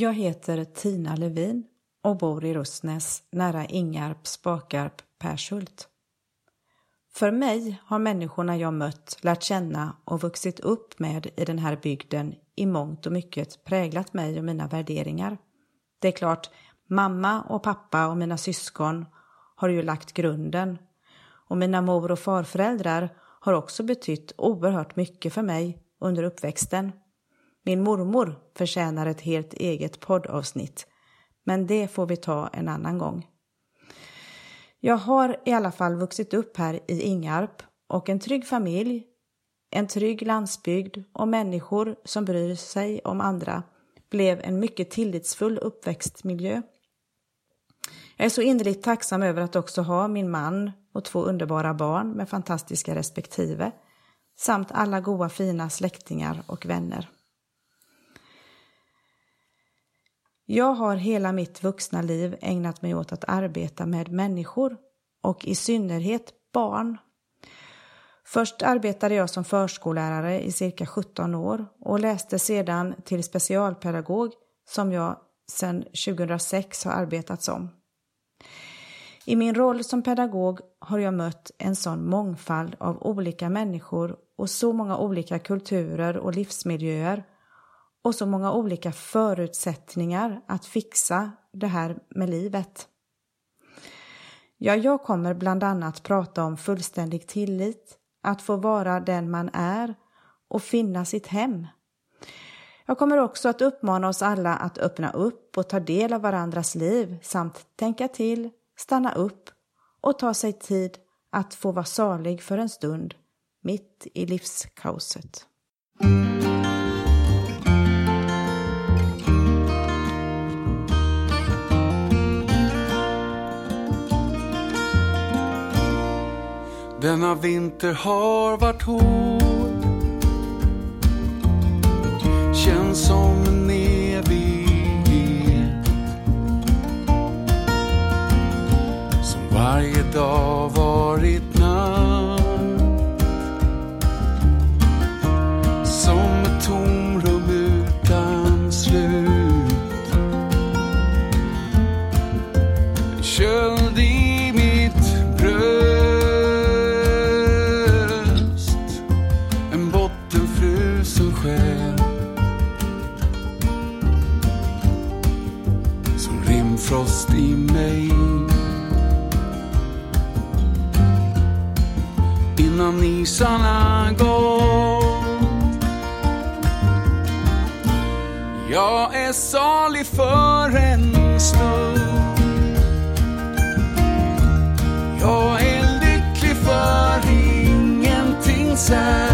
Jag heter Tina Levin och bor i Rustnäs nära Ingarp, Spakarp, Pershult. För mig har människorna jag mött, lärt känna och vuxit upp med i den här bygden i mångt och mycket präglat mig och mina värderingar. Det är klart, mamma och pappa och mina syskon har ju lagt grunden och mina mor och farföräldrar har också betytt oerhört mycket för mig under uppväxten. Min mormor förtjänar ett helt eget poddavsnitt, men det får vi ta en annan gång. Jag har i alla fall vuxit upp här i Ingarp och en trygg familj, en trygg landsbygd och människor som bryr sig om andra blev en mycket tillitsfull uppväxtmiljö. Jag är så innerligt tacksam över att också ha min man och två underbara barn med fantastiska respektive samt alla goa fina släktingar och vänner. Jag har hela mitt vuxna liv ägnat mig åt att arbeta med människor och i synnerhet barn. Först arbetade jag som förskollärare i cirka 17 år och läste sedan till specialpedagog som jag sedan 2006 har arbetat som. I min roll som pedagog har jag mött en sån mångfald av olika människor och så många olika kulturer och livsmiljöer och så många olika förutsättningar att fixa det här med livet. Ja, jag kommer bland annat prata om fullständig tillit, att få vara den man är och finna sitt hem. Jag kommer också att uppmana oss alla att öppna upp och ta del av varandras liv samt tänka till, stanna upp och ta sig tid att få vara salig för en stund mitt i livskaoset. Denna vinter har varit hård. Känns som en evighet. Som varje dag varit Innan isarna gått. Jag är salig för en stund. Jag är lycklig för ingenting särskilt.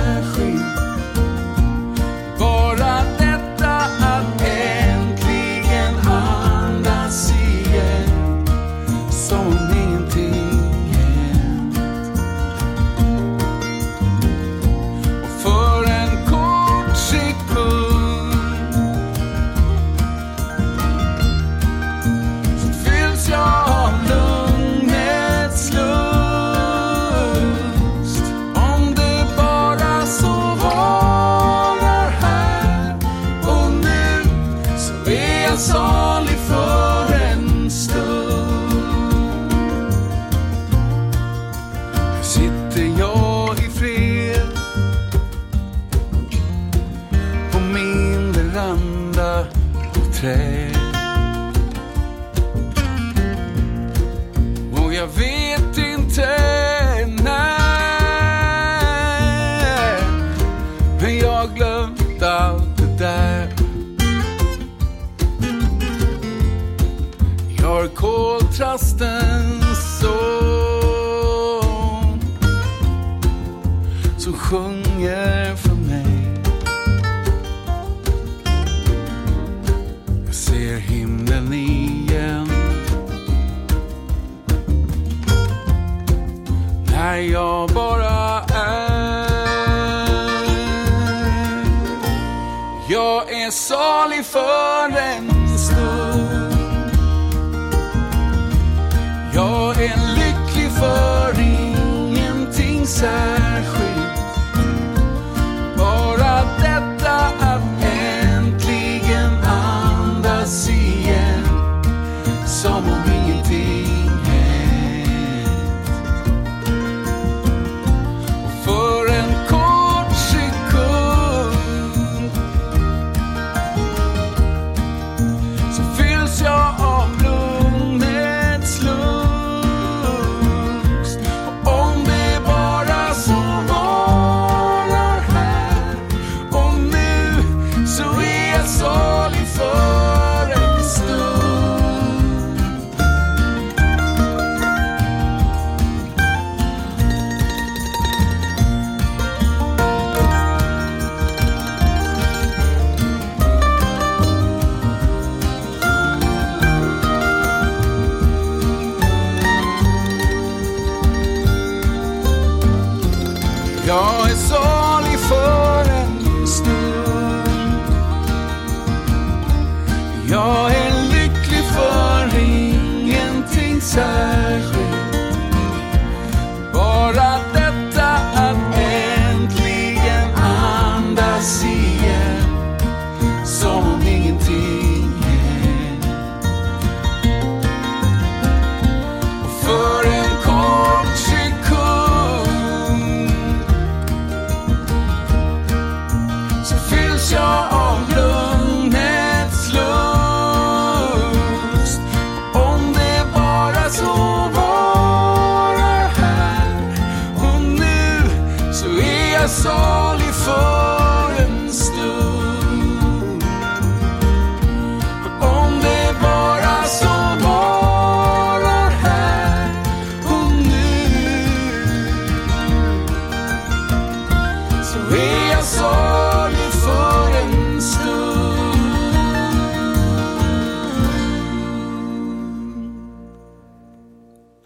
Som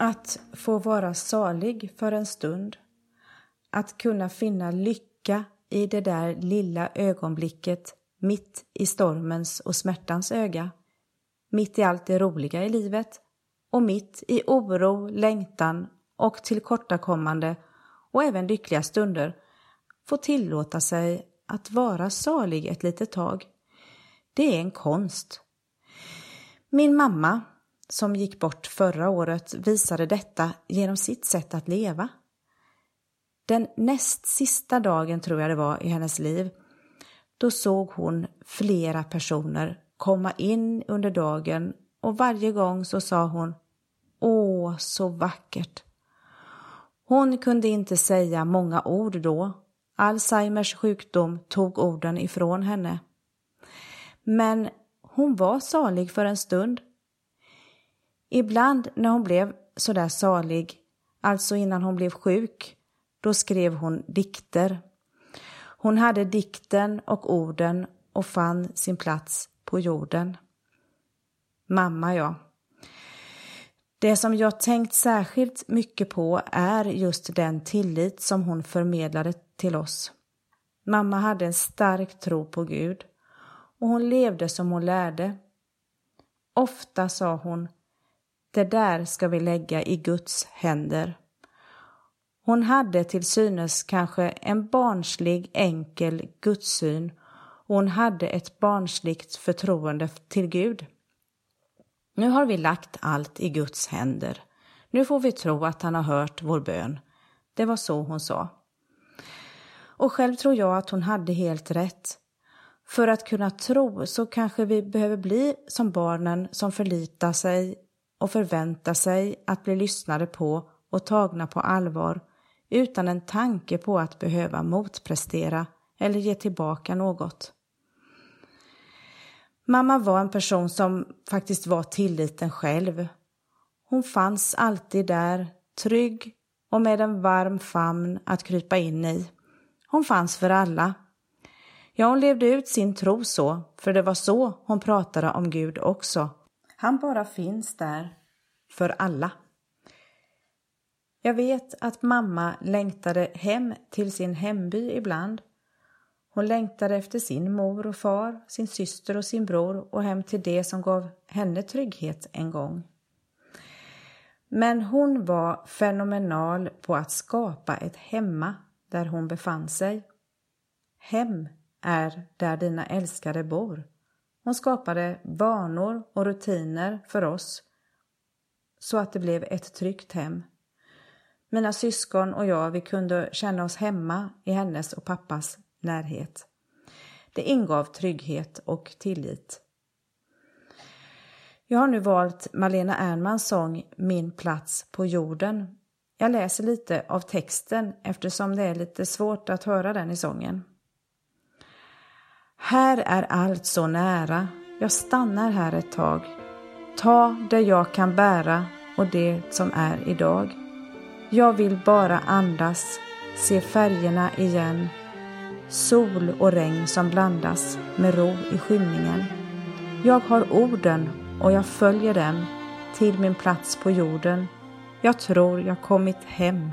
Att få vara salig för en stund. Att kunna finna lycka i det där lilla ögonblicket mitt i stormens och smärtans öga. Mitt i allt det roliga i livet och mitt i oro, längtan och tillkortakommande och även lyckliga stunder få tillåta sig att vara salig ett litet tag. Det är en konst. Min mamma, som gick bort förra året, visade detta genom sitt sätt att leva. Den näst sista dagen, tror jag det var, i hennes liv, då såg hon flera personer komma in under dagen och varje gång så sa hon Åh, så vackert. Hon kunde inte säga många ord då. Alzheimers sjukdom tog orden ifrån henne. Men hon var salig för en stund. Ibland när hon blev så där salig, alltså innan hon blev sjuk, då skrev hon dikter. Hon hade dikten och orden och fann sin plats på jorden. Mamma, ja. Det som jag tänkt särskilt mycket på är just den tillit som hon förmedlade till oss. Mamma hade en stark tro på Gud och hon levde som hon lärde. Ofta sa hon, det där ska vi lägga i Guds händer. Hon hade till synes kanske en barnslig enkel gudssyn och hon hade ett barnsligt förtroende till Gud. Nu har vi lagt allt i Guds händer. Nu får vi tro att han har hört vår bön. Det var så hon sa. Och själv tror jag att hon hade helt rätt. För att kunna tro så kanske vi behöver bli som barnen som förlitar sig och förväntar sig att bli lyssnade på och tagna på allvar utan en tanke på att behöva motprestera eller ge tillbaka något. Mamma var en person som faktiskt var tilliten själv. Hon fanns alltid där, trygg och med en varm famn att krypa in i. Hon fanns för alla. Ja, hon levde ut sin tro så, för det var så hon pratade om Gud också. Han bara finns där, för alla. Jag vet att mamma längtade hem till sin hemby ibland. Hon längtade efter sin mor och far, sin syster och sin bror och hem till det som gav henne trygghet en gång. Men hon var fenomenal på att skapa ett hemma där hon befann sig. Hem är där dina älskade bor. Hon skapade vanor och rutiner för oss så att det blev ett tryggt hem. Mina syskon och jag, vi kunde känna oss hemma i hennes och pappas närhet. Det ingav trygghet och tillit. Jag har nu valt Malena Ernmans sång Min plats på jorden. Jag läser lite av texten eftersom det är lite svårt att höra den i sången. Här är allt så nära, jag stannar här ett tag. Ta det jag kan bära och det som är idag. Jag vill bara andas, se färgerna igen. Sol och regn som blandas med ro i skymningen. Jag har orden och jag följer dem till min plats på jorden. Jag tror jag kommit hem.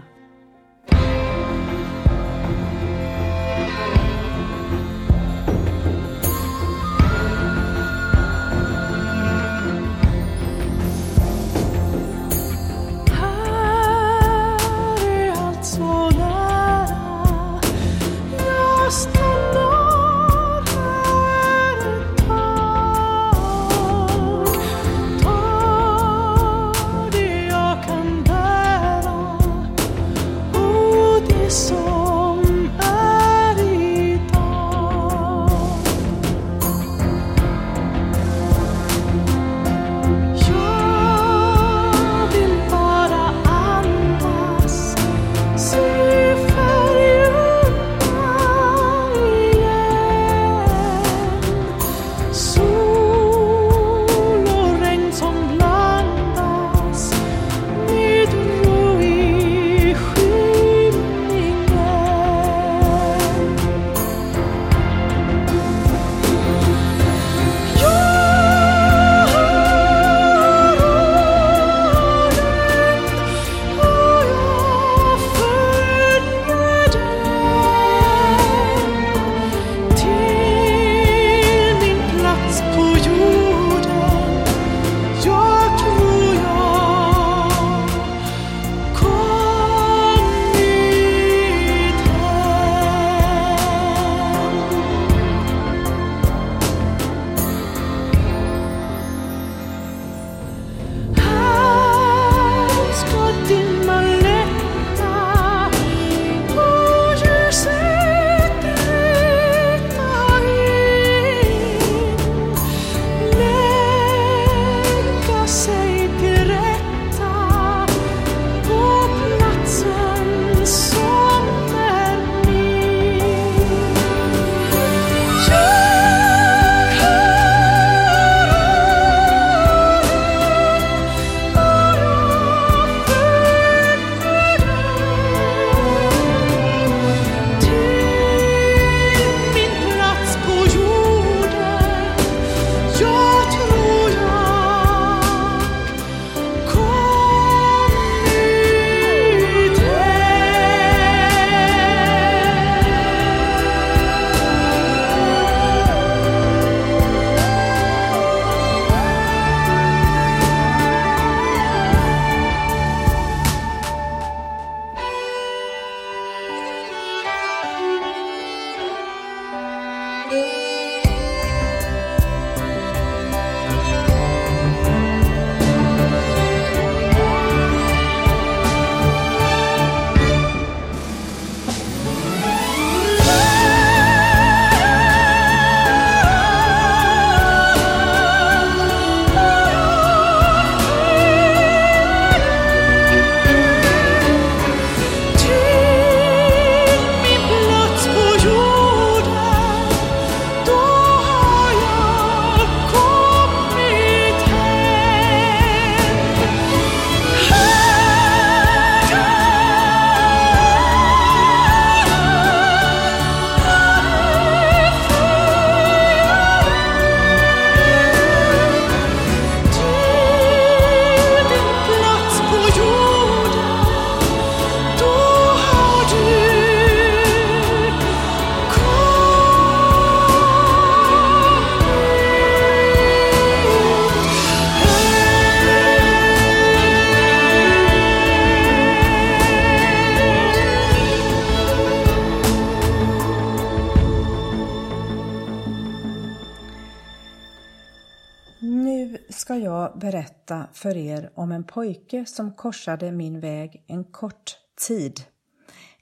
För er om en pojke som korsade min väg en kort tid.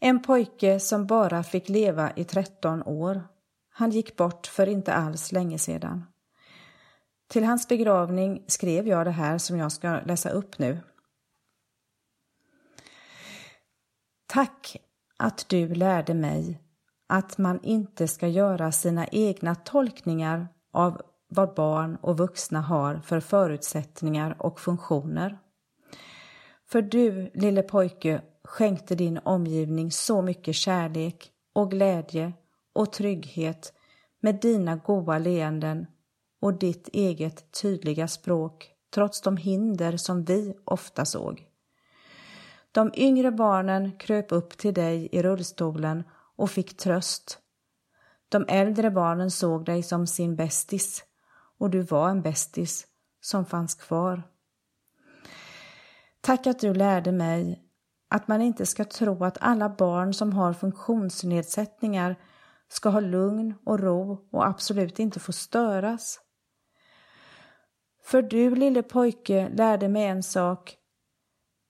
En pojke som bara fick leva i 13 år. Han gick bort för inte alls länge sedan. Till hans begravning skrev jag det här som jag ska läsa upp nu. Tack att du lärde mig att man inte ska göra sina egna tolkningar av vad barn och vuxna har för förutsättningar och funktioner. För du, lille pojke, skänkte din omgivning så mycket kärlek och glädje och trygghet med dina goda leenden och ditt eget tydliga språk trots de hinder som vi ofta såg. De yngre barnen kröp upp till dig i rullstolen och fick tröst. De äldre barnen såg dig som sin bästis och du var en bästis som fanns kvar. Tack att du lärde mig att man inte ska tro att alla barn som har funktionsnedsättningar ska ha lugn och ro och absolut inte få störas. För du lille pojke lärde mig en sak.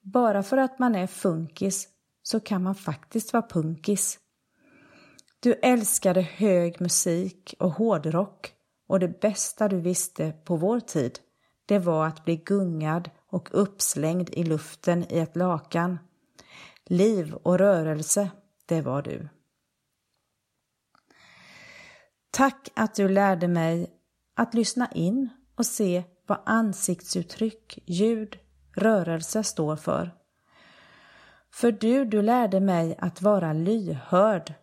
Bara för att man är funkis så kan man faktiskt vara punkis. Du älskade hög musik och hårdrock och det bästa du visste på vår tid, det var att bli gungad och uppslängd i luften i ett lakan. Liv och rörelse, det var du. Tack att du lärde mig att lyssna in och se vad ansiktsuttryck, ljud, rörelse står för. För du, du lärde mig att vara lyhörd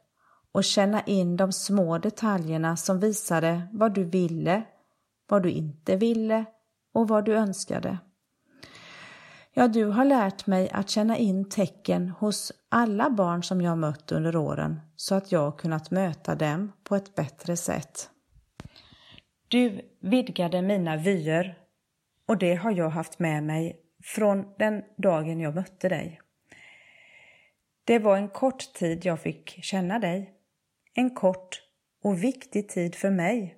och känna in de små detaljerna som visade vad du ville, vad du inte ville och vad du önskade. Ja, du har lärt mig att känna in tecken hos alla barn som jag mött under åren så att jag kunnat möta dem på ett bättre sätt. Du vidgade mina vyer och det har jag haft med mig från den dagen jag mötte dig. Det var en kort tid jag fick känna dig. En kort och viktig tid för mig.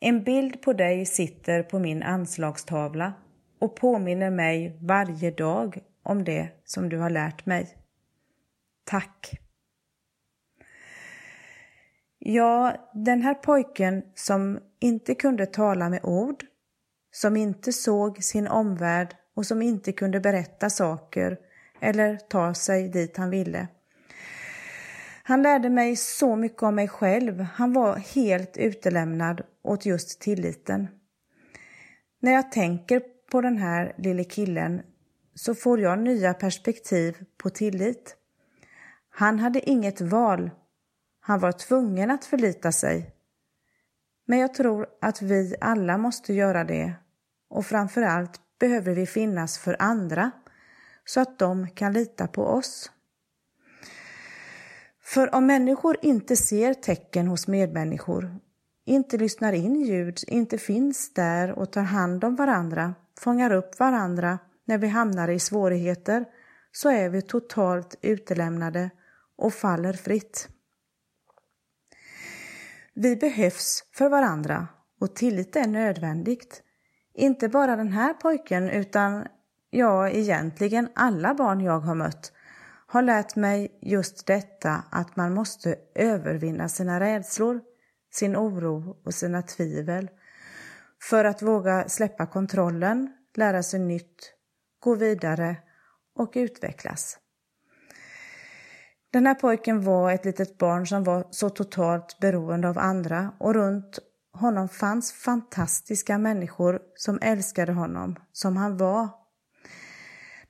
En bild på dig sitter på min anslagstavla och påminner mig varje dag om det som du har lärt mig. Tack! Ja, den här pojken som inte kunde tala med ord, som inte såg sin omvärld och som inte kunde berätta saker eller ta sig dit han ville. Han lärde mig så mycket om mig själv. Han var helt utelämnad åt just tilliten. När jag tänker på den här lille killen så får jag nya perspektiv på tillit. Han hade inget val. Han var tvungen att förlita sig. Men jag tror att vi alla måste göra det och framför allt behöver vi finnas för andra så att de kan lita på oss. För om människor inte ser tecken hos medmänniskor, inte lyssnar in ljud, inte finns där och tar hand om varandra, fångar upp varandra när vi hamnar i svårigheter, så är vi totalt utelämnade och faller fritt. Vi behövs för varandra och tillit är nödvändigt. Inte bara den här pojken utan ja, egentligen alla barn jag har mött har lärt mig just detta att man måste övervinna sina rädslor, sin oro och sina tvivel för att våga släppa kontrollen, lära sig nytt, gå vidare och utvecklas. Den här pojken var ett litet barn som var så totalt beroende av andra och runt honom fanns fantastiska människor som älskade honom som han var.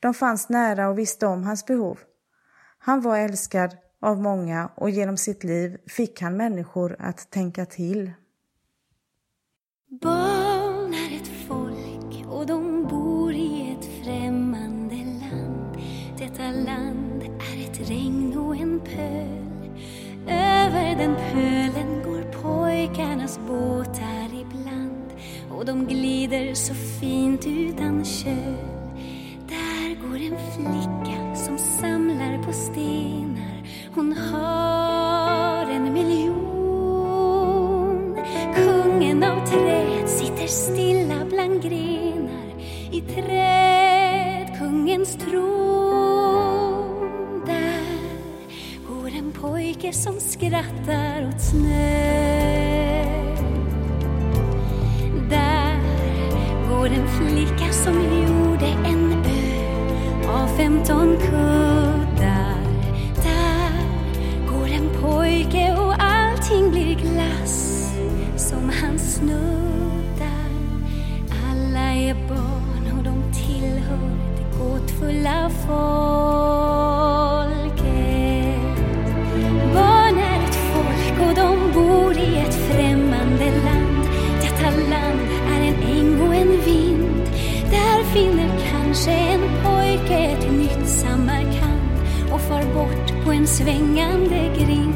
De fanns nära och visste om hans behov. Han var älskad av många och genom sitt liv fick han människor att tänka till. Barn är ett folk och de bor i ett främmande land. Detta land är ett regn och en pöl. Över den pölen går pojkarnas båtar ibland och de glider så fint utan köl. Där går en flicka på stenar. Hon har en miljon. Kungen av träd sitter stilla bland grenar i träd kungens tron. Där går en pojke som skrattar åt snö. Där går en flicka som en svängande grind.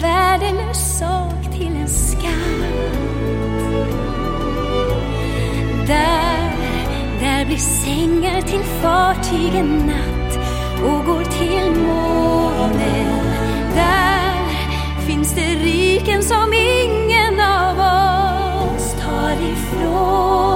Värdelös sak till en skatt. Där, där blir sängar till fartygen natt och går till månen. Där finns det riken som ingen av oss tar ifrån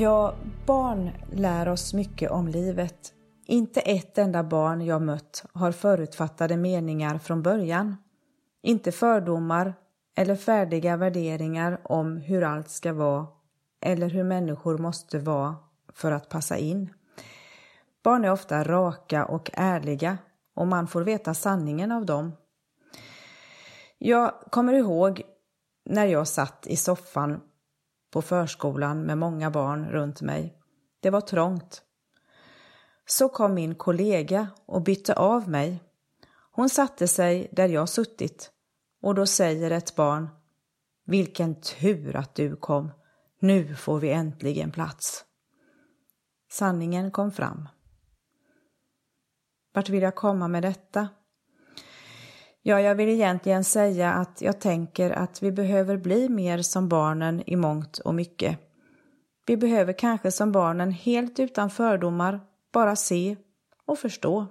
Ja, barn lär oss mycket om livet. Inte ett enda barn jag mött har förutfattade meningar från början. Inte fördomar eller färdiga värderingar om hur allt ska vara eller hur människor måste vara för att passa in. Barn är ofta raka och ärliga och man får veta sanningen av dem. Jag kommer ihåg när jag satt i soffan på förskolan med många barn runt mig. Det var trångt. Så kom min kollega och bytte av mig. Hon satte sig där jag suttit och då säger ett barn Vilken tur att du kom. Nu får vi äntligen plats. Sanningen kom fram. Vart vill jag komma med detta? Ja, jag vill egentligen säga att jag tänker att vi behöver bli mer som barnen i mångt och mycket. Vi behöver kanske som barnen helt utan fördomar bara se och förstå.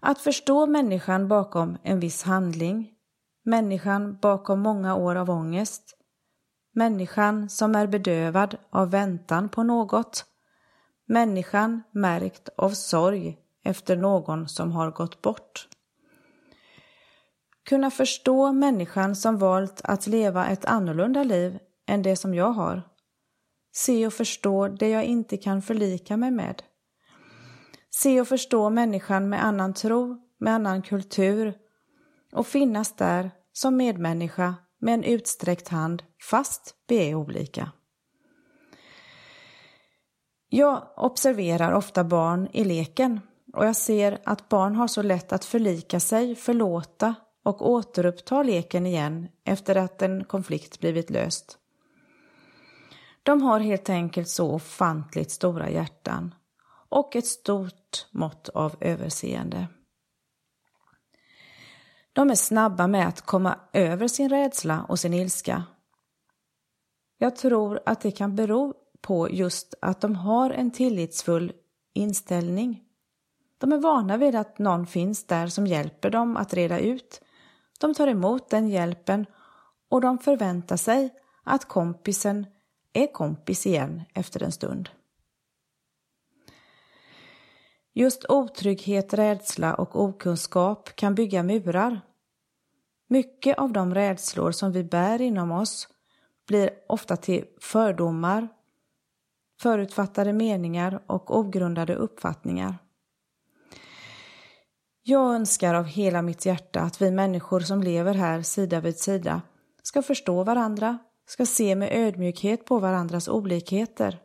Att förstå människan bakom en viss handling, människan bakom många år av ångest, människan som är bedövad av väntan på något, människan märkt av sorg efter någon som har gått bort. Kunna förstå människan som valt att leva ett annorlunda liv än det som jag har. Se och förstå det jag inte kan förlika mig med. Se och förstå människan med annan tro, med annan kultur och finnas där som medmänniska med en utsträckt hand fast vi är olika. Jag observerar ofta barn i leken och jag ser att barn har så lätt att förlika sig, förlåta och återuppta leken igen efter att en konflikt blivit löst. De har helt enkelt så ofantligt stora hjärtan och ett stort mått av överseende. De är snabba med att komma över sin rädsla och sin ilska. Jag tror att det kan bero på just att de har en tillitsfull inställning. De är vana vid att någon finns där som hjälper dem att reda ut. De tar emot den hjälpen och de förväntar sig att kompisen är kompis igen efter en stund. Just otrygghet, rädsla och okunskap kan bygga murar. Mycket av de rädslor som vi bär inom oss blir ofta till fördomar, förutfattade meningar och ogrundade uppfattningar. Jag önskar av hela mitt hjärta att vi människor som lever här sida vid sida ska förstå varandra, ska se med ödmjukhet på varandras olikheter.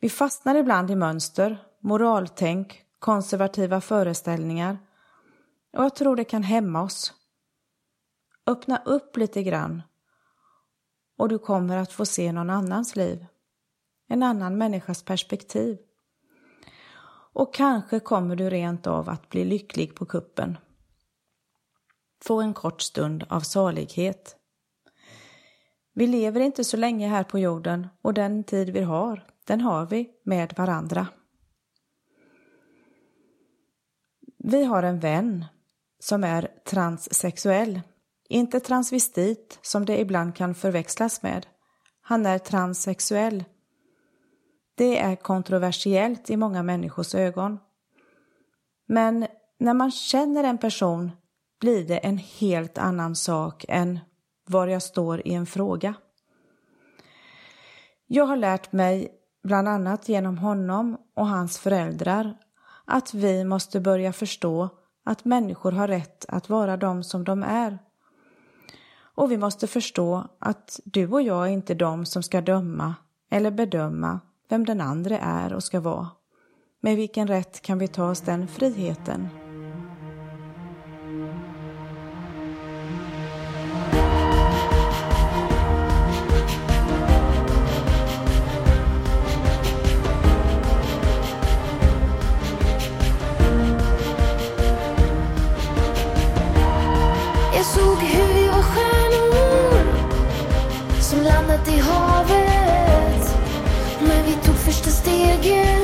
Vi fastnar ibland i mönster, moraltänk, konservativa föreställningar och jag tror det kan hämma oss. Öppna upp lite grann och du kommer att få se någon annans liv en annan människas perspektiv. Och kanske kommer du rent av att bli lycklig på kuppen. Få en kort stund av salighet. Vi lever inte så länge här på jorden och den tid vi har, den har vi med varandra. Vi har en vän som är transsexuell. Inte transvestit som det ibland kan förväxlas med. Han är transsexuell det är kontroversiellt i många människors ögon. Men när man känner en person blir det en helt annan sak än var jag står i en fråga. Jag har lärt mig, bland annat genom honom och hans föräldrar, att vi måste börja förstå att människor har rätt att vara de som de är. Och vi måste förstå att du och jag är inte de som ska döma eller bedöma vem den andra är och ska vara. Med vilken rätt kan vi ta oss den friheten? Vi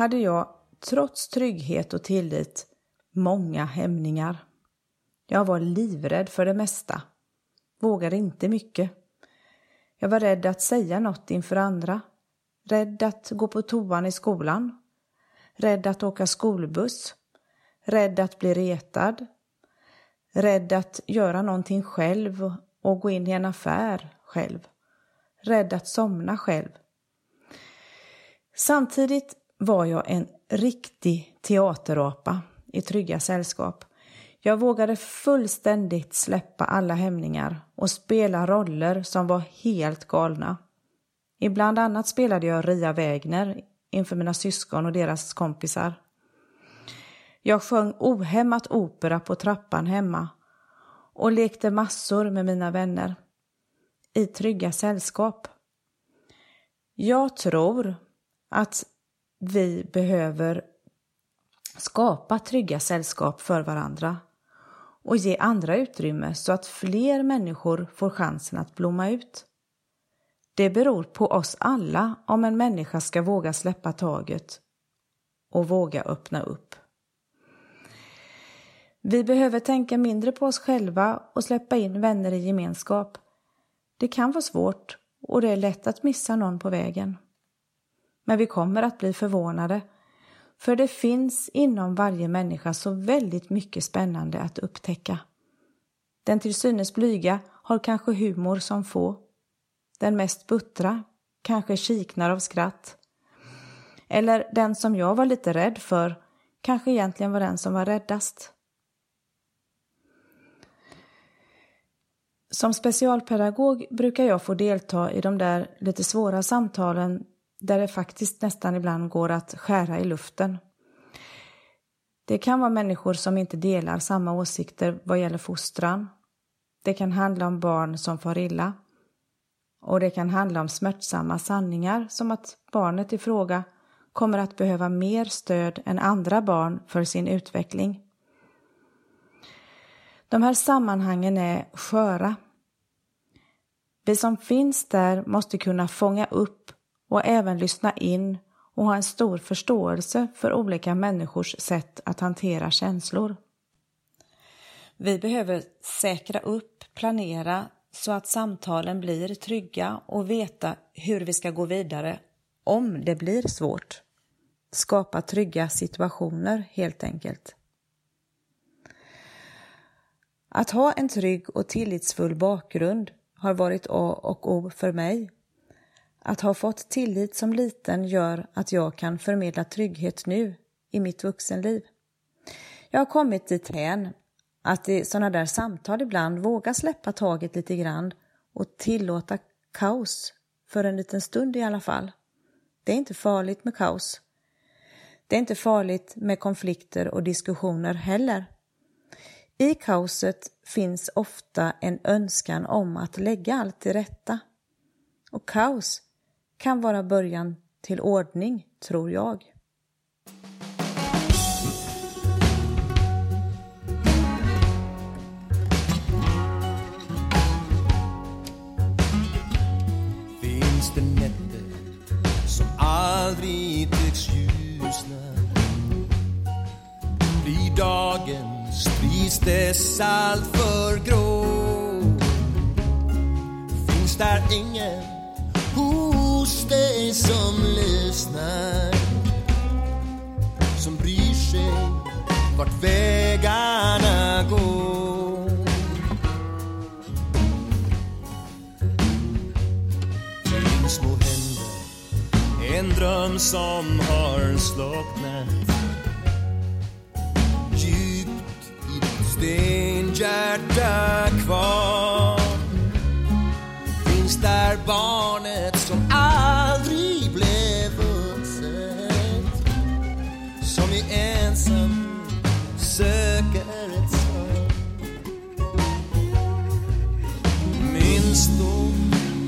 hade jag, trots trygghet och tillit, många hämningar. Jag var livrädd för det mesta. Vågade inte mycket. Jag var rädd att säga något inför andra. Rädd att gå på toan i skolan. Rädd att åka skolbuss. Rädd att bli retad. Rädd att göra någonting själv och gå in i en affär själv. Rädd att somna själv. Samtidigt var jag en riktig teaterapa i trygga sällskap. Jag vågade fullständigt släppa alla hämningar och spela roller som var helt galna. Ibland annat spelade jag Ria Wägner inför mina syskon och deras kompisar. Jag sjöng ohämmat opera på trappan hemma och lekte massor med mina vänner. I trygga sällskap. Jag tror att vi behöver skapa trygga sällskap för varandra och ge andra utrymme så att fler människor får chansen att blomma ut. Det beror på oss alla om en människa ska våga släppa taget och våga öppna upp. Vi behöver tänka mindre på oss själva och släppa in vänner i gemenskap. Det kan vara svårt och det är lätt att missa någon på vägen. Men vi kommer att bli förvånade för det finns inom varje människa så väldigt mycket spännande att upptäcka. Den till synes blyga har kanske humor som få. Den mest buttra kanske kiknar av skratt. Eller den som jag var lite rädd för kanske egentligen var den som var räddast. Som specialpedagog brukar jag få delta i de där lite svåra samtalen där det faktiskt nästan ibland går att skära i luften. Det kan vara människor som inte delar samma åsikter vad gäller fostran. Det kan handla om barn som far illa. Och det kan handla om smärtsamma sanningar som att barnet i fråga kommer att behöva mer stöd än andra barn för sin utveckling. De här sammanhangen är sköra. Vi som finns där måste kunna fånga upp och även lyssna in och ha en stor förståelse för olika människors sätt att hantera känslor. Vi behöver säkra upp, planera så att samtalen blir trygga och veta hur vi ska gå vidare om det blir svårt. Skapa trygga situationer helt enkelt. Att ha en trygg och tillitsfull bakgrund har varit A och O för mig att ha fått tillit som liten gör att jag kan förmedla trygghet nu i mitt vuxenliv. Jag har kommit dithän att i sådana där samtal ibland våga släppa taget lite grann och tillåta kaos för en liten stund i alla fall. Det är inte farligt med kaos. Det är inte farligt med konflikter och diskussioner heller. I kaoset finns ofta en önskan om att lägga allt till rätta. Och kaos kan vara början till ordning, tror jag. Finns det nätter som aldrig tycks ljusna Blir dagens tristess alltför grå Finns där ingen som lyssnar Som bryr sig vart vägarna går. Dina små händer En dröm som har slocknat. Djupt i ditt stenhjärta kvar. Finns där barnet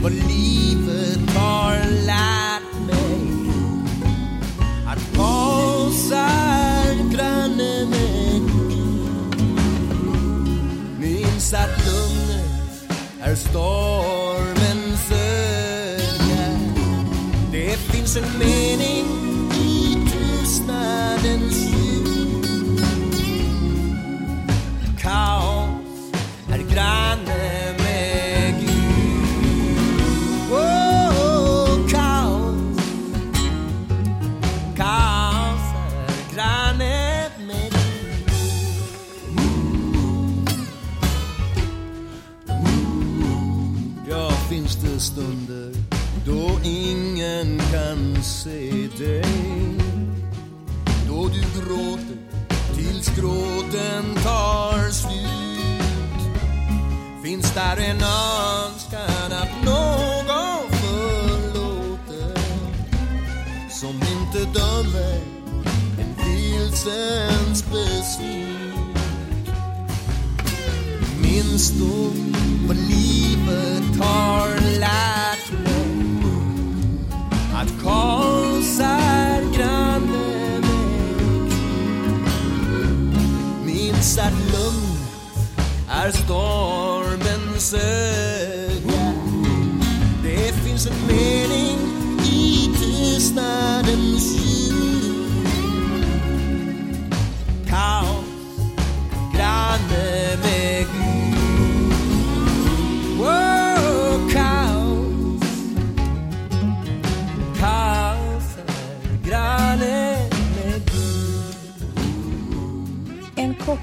vad livet har lärt mig Att pausa granne med Minns att lugnet är stormens öga. Det finns en mening stunder då ingen kan se dig. Då du gråter tills gråten tar slut. Finns där en önskan att någon förlåter Som inte dömer en vilsens beslut. Minns då vad livet har Att kaos är granne med Minns att lugn är stormens öga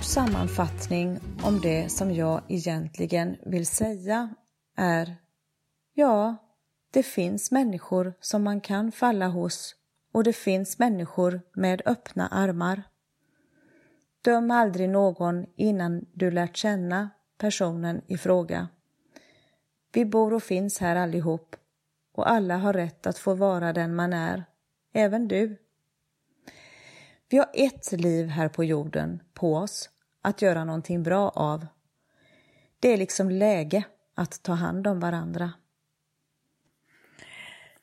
sammanfattning om det som jag egentligen vill säga är Ja, det finns människor som man kan falla hos och det finns människor med öppna armar. Döm aldrig någon innan du lärt känna personen i fråga. Vi bor och finns här allihop och alla har rätt att få vara den man är, även du. Vi har ett liv här på jorden på oss att göra någonting bra av. Det är liksom läge att ta hand om varandra.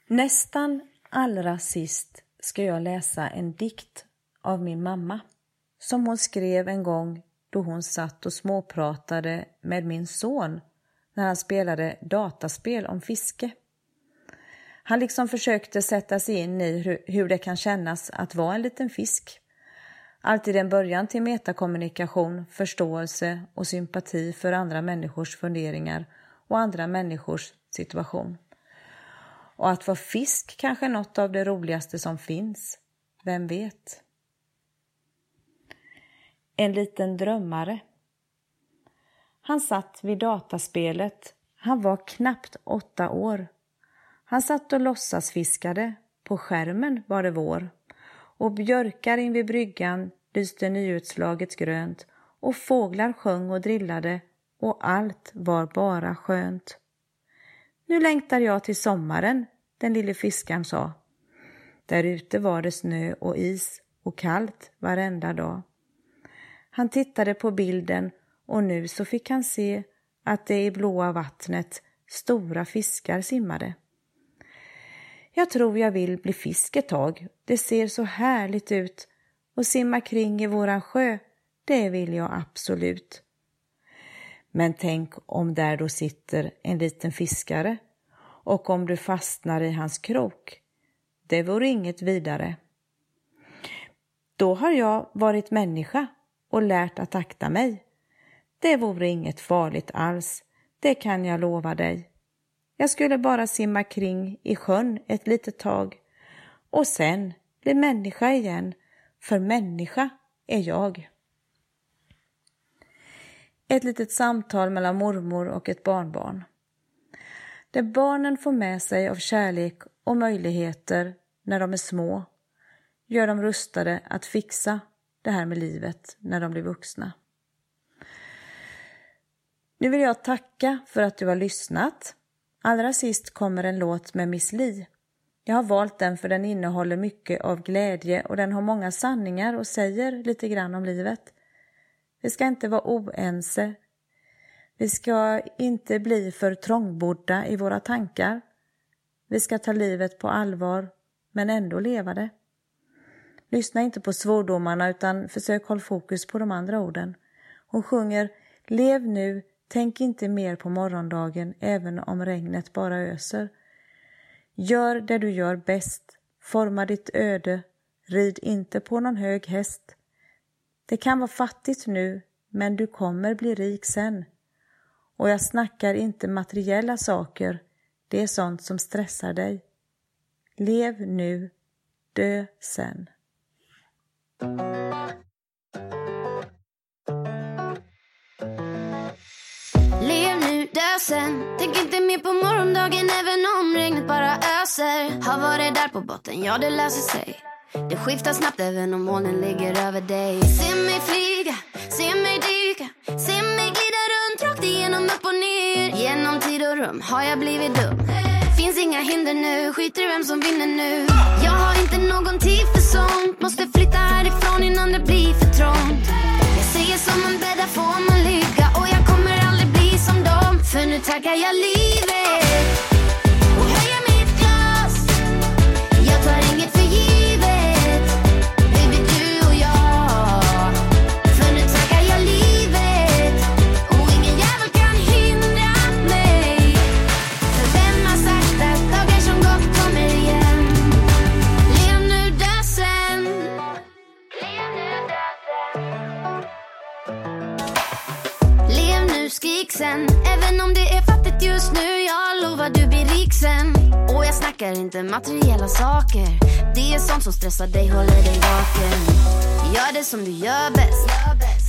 Nästan allra sist ska jag läsa en dikt av min mamma som hon skrev en gång då hon satt och småpratade med min son när han spelade dataspel om fiske. Han liksom försökte sätta sig in i hur, hur det kan kännas att vara en liten fisk. Alltid en början till metakommunikation, förståelse och sympati för andra människors funderingar och andra människors situation. Och att vara fisk kanske är något av det roligaste som finns. Vem vet? En liten drömmare. Han satt vid dataspelet. Han var knappt åtta år. Han satt och låtsasfiskade. På skärmen var det vår. Och björkar invid bryggan lyste nyutslaget grönt och fåglar sjöng och drillade och allt var bara skönt. Nu längtar jag till sommaren, den lille fiskaren sa. Där ute var det snö och is och kallt varenda dag. Han tittade på bilden och nu så fick han se att det i blåa vattnet stora fiskar simmade. Jag tror jag vill bli fisk ett tag. Det ser så härligt ut. Och simma kring i våran sjö, det vill jag absolut. Men tänk om där då sitter en liten fiskare och om du fastnar i hans krok. Det vore inget vidare. Då har jag varit människa och lärt att akta mig. Det vore inget farligt alls, det kan jag lova dig. Jag skulle bara simma kring i sjön ett litet tag och sen bli människa igen, för människa är jag. Ett litet samtal mellan mormor och ett barnbarn. Det barnen får med sig av kärlek och möjligheter när de är små gör dem rustade att fixa det här med livet när de blir vuxna. Nu vill jag tacka för att du har lyssnat. Allra sist kommer en låt med Miss Li. Jag har valt den för den innehåller mycket av glädje och den har många sanningar och säger lite grann om livet. Vi ska inte vara oense. Vi ska inte bli för trångbodda i våra tankar. Vi ska ta livet på allvar, men ändå leva det. Lyssna inte på svordomarna utan försök hålla fokus på de andra orden. Hon sjunger Lev nu, tänk inte mer på morgondagen även om regnet bara öser. Gör det du gör bäst, Forma ditt öde, rid inte på någon hög häst. Det kan vara fattigt nu, men du kommer bli rik sen. Och jag snackar inte materiella saker, det är sånt som stressar dig. Lev nu, dö sen. sen Tänk inte mer på morgondagen även om regnet bara öser. Har varit där på botten, ja det löser sig. Det skiftar snabbt även om molnen ligger över dig. Se mig flyga, se mig dyka Se mig glida runt rakt igenom upp och ner. Genom tid och rum har jag blivit dum. Finns inga hinder nu, skiter i vem som vinner nu. Jag har inte någon tid för sånt. Måste flytta härifrån innan det blir för trångt. Jag säger som man bäddar får man ligga? Och jag för nu tackar jag livet. Om det är fattigt just nu Jag lovar du blir rik sen. Och jag snackar inte materiella saker. Det är sånt som stressar dig, håller dig vaken. Gör det som du gör bäst.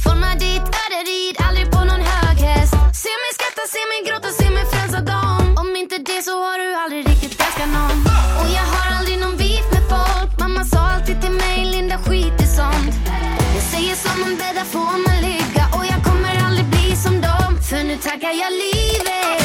Forma ditt öde, rid aldrig på någon hög häst. Se mig skratta, se mig gråta, se mig frälsa dem. Om inte det så har du aldrig riktigt älskat någon. Och jag har aldrig någon beef med folk. Mamma sa alltid till mig, Linda skit i sånt. Jag säger som man bäddar får Turn the tack out your leaving.